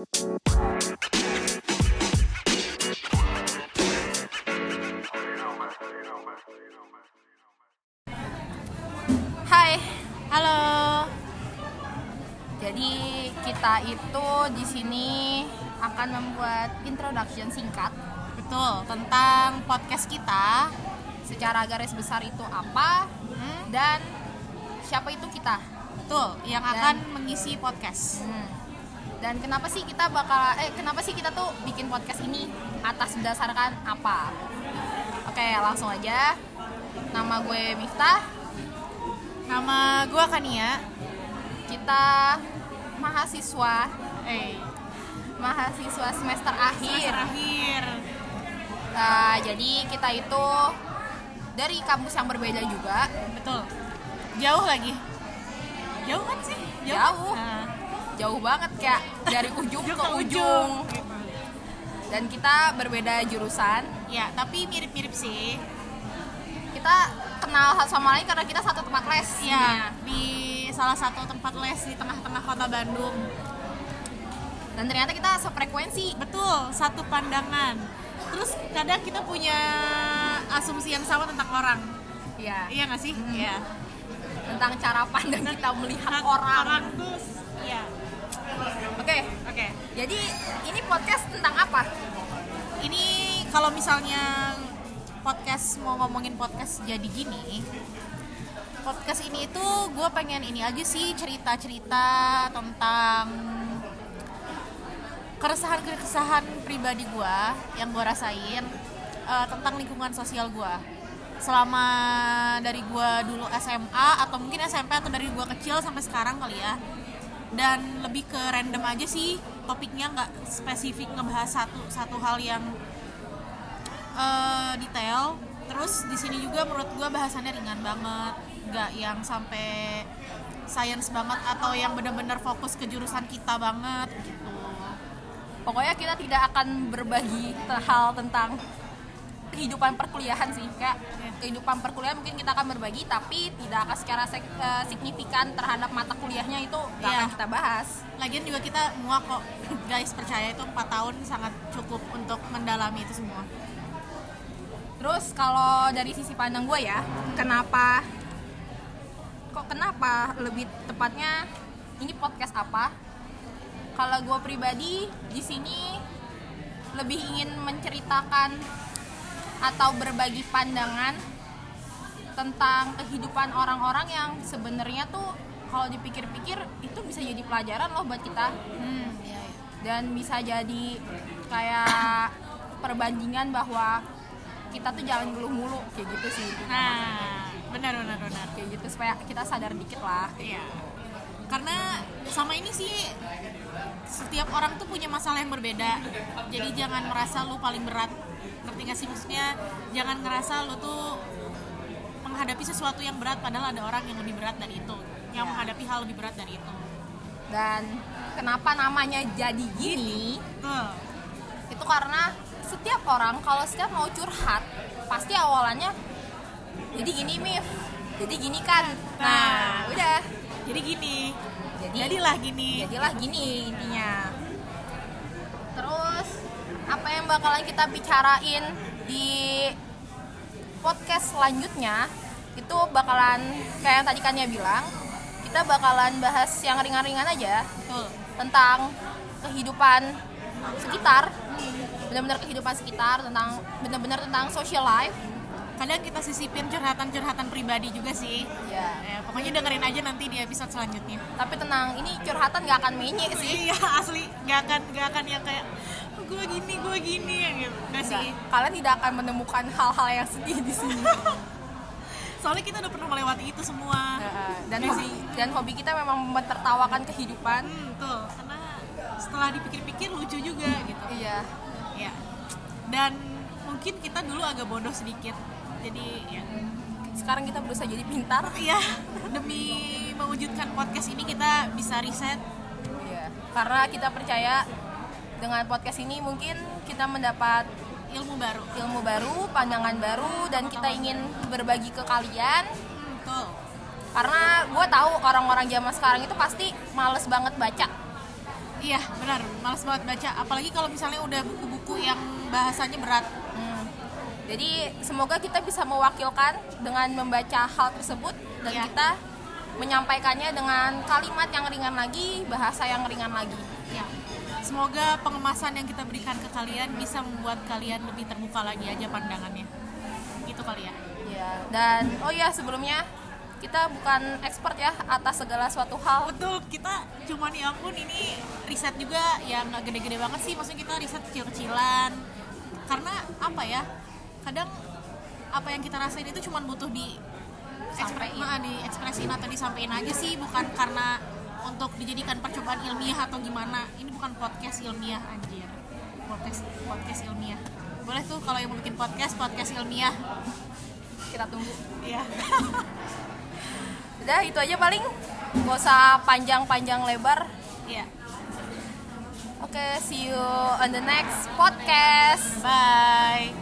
Hai, Halo. jadi kita itu di sini akan membuat introduction singkat Betul, tentang podcast kita. secara garis besar itu apa Hmm, dan siapa itu kita. betul, yang Dan- akan mengisi podcast. Hmm. Dan kenapa sih kita bakal eh kenapa sih kita tuh bikin podcast ini atas berdasarkan apa? Oke, langsung aja. Nama gue Miftah. Nama gua Kania. Kita mahasiswa Eh, mahasiswa semester akhir. terakhir. Nah, jadi kita itu dari kampus yang berbeda juga. Betul. Jauh lagi. Jauh kan sih? Jauh. Nah, Jauh banget kayak dari ujung ke ujung. Dan kita berbeda jurusan. Ya, tapi mirip-mirip sih. Kita kenal satu sama lain karena kita satu tempat les. Ya, di salah satu tempat les di tengah-tengah kota Bandung. Dan ternyata kita sefrekuensi. Betul, satu pandangan. Terus kadang kita punya asumsi yang sama tentang orang. Iya. Iya nggak sih? Hmm. Iya. Tentang cara pandang kita melihat Hak orang. tuh iya. Oke. Oke. Jadi ini podcast tentang apa? Ini kalau misalnya podcast mau ngomongin podcast jadi gini, podcast ini itu gue pengen ini aja sih cerita-cerita tentang keresahan-keresahan pribadi gue yang gue rasain eh, tentang lingkungan sosial gue selama dari gue dulu SMA atau mungkin SMP atau dari gue kecil sampai sekarang kali ya dan lebih ke random aja sih topiknya nggak spesifik ngebahas satu satu hal yang eh, detail. Terus di sini juga menurut gue bahasannya ringan banget nggak yang sampai science banget atau yang benar-benar fokus ke jurusan kita banget gitu. Pokoknya kita tidak akan berbagi hal tentang kehidupan perkuliahan sih kayak kehidupan perkuliahan mungkin kita akan berbagi tapi tidak akan secara sek- eh, signifikan terhadap mata kuliahnya itu nggak Iya. akan kita bahas. Lagian juga kita muak kok. Guys percaya itu 4 tahun sangat cukup untuk mendalami itu semua. Terus kalau dari sisi pandang gue ya kenapa kok kenapa lebih tepatnya ini podcast apa? Kalau gue pribadi di sini lebih ingin menceritakan atau berbagi pandangan tentang kehidupan orang-orang yang sebenarnya tuh kalau dipikir-pikir itu bisa jadi pelajaran loh buat kita. Hmm. Iya, iya. dan bisa jadi kayak perbandingan bahwa kita tuh jangan geluh mulu kayak gitu sih. Nah benar benar benar. Kayak gitu supaya kita sadar dikit lah Iya. Karena sama ini sih setiap orang tuh punya masalah yang berbeda. Jadi jangan merasa lu paling berat. Ngerti gak sih maksudnya? Jangan ngerasa lu tuh menghadapi sesuatu yang berat padahal ada orang yang lebih berat dari itu. Yang menghadapi hal lebih berat dari itu. dan kenapa namanya jadi gini Tuh. itu karena setiap orang kalau setiap mau curhat pasti awalannya jadi gini Mif jadi gini kan nah Nah. udah Jadi gini. jadi Jadilah gini. jadilah gini intinya terus apa yang bakalan kita bicarain di podcast selanjutnya itu bakalan kayak yang tadi Kania bilang kita bakalan bahas yang ringan-ringan aja Betul. tentang kehidupan sekitar benar-benar kehidupan sekitar tentang benar-benar tentang social life Kadang kita sisipin curhatan-curhatan pribadi juga sih. ya Ya, pokoknya dengerin aja nanti di episode selanjutnya. tapi tenang ini curhatan gak akan menye sih. Iya asli. Nggak akan nggak akan yang kayak gue gini gue gini ya gitu. Nggak sih. kalian tidak akan menemukan hal-hal yang sedih di sini. Soalnya kita udah pernah melewati itu semua. Dan hobi dan hobi kita memang mentertawakan kehidupan. Hmm, tuh karena setelah dipikir-pikir lucu juga gitu. Iya. Ya dan mungkin kita dulu agak bodoh sedikit jadi ya sekarang kita berusaha jadi pintar. Iya. Demi mewujudkan podcast ini kita bisa riset. Iya. Karena kita percaya dengan podcast ini mungkin kita mendapat ilmu baru. ilmu baru pandangan baru dan kita ingin berbagi ke kalian. Hmm, tuh karena gue tahu orang-orang zaman sekarang itu pasti males banget baca. Iya benar. Males banget baca. Apalagi kalau misalnya udah buku-buku yang bahasanya berat. Hmm. Jadi semoga kita bisa mewakilkan dengan membaca hal tersebut dan Iya. kita menyampaikannya dengan kalimat yang ringan lagi, bahasa yang ringan lagi. ya semoga pengemasan yang kita berikan ke kalian bisa membuat kalian lebih terbuka lagi aja pandangannya gitu kali ya Ya. Dan oh ya sebelumnya kita bukan expert ya atas segala suatu hal. betul kita cuman ya ampun ini riset juga ya nggak gede-gede banget sih maksudnya kita riset kecil-kecilan karena apa ya kadang apa yang kita rasain itu cuman butuh di ekspre- Sampein. nah, di ekspresiin atau disampaikan aja sih bukan karena untuk dijadikan percobaan ilmiah atau gimana ini bukan podcast ilmiah anjir podcast podcast ilmiah boleh tuh kalau yang mau bikin podcast podcast ilmiah Kita tunggu. ya Udah itu aja paling. Gak usah panjang-panjang lebar. ya Oke, see you on the next podcast. bye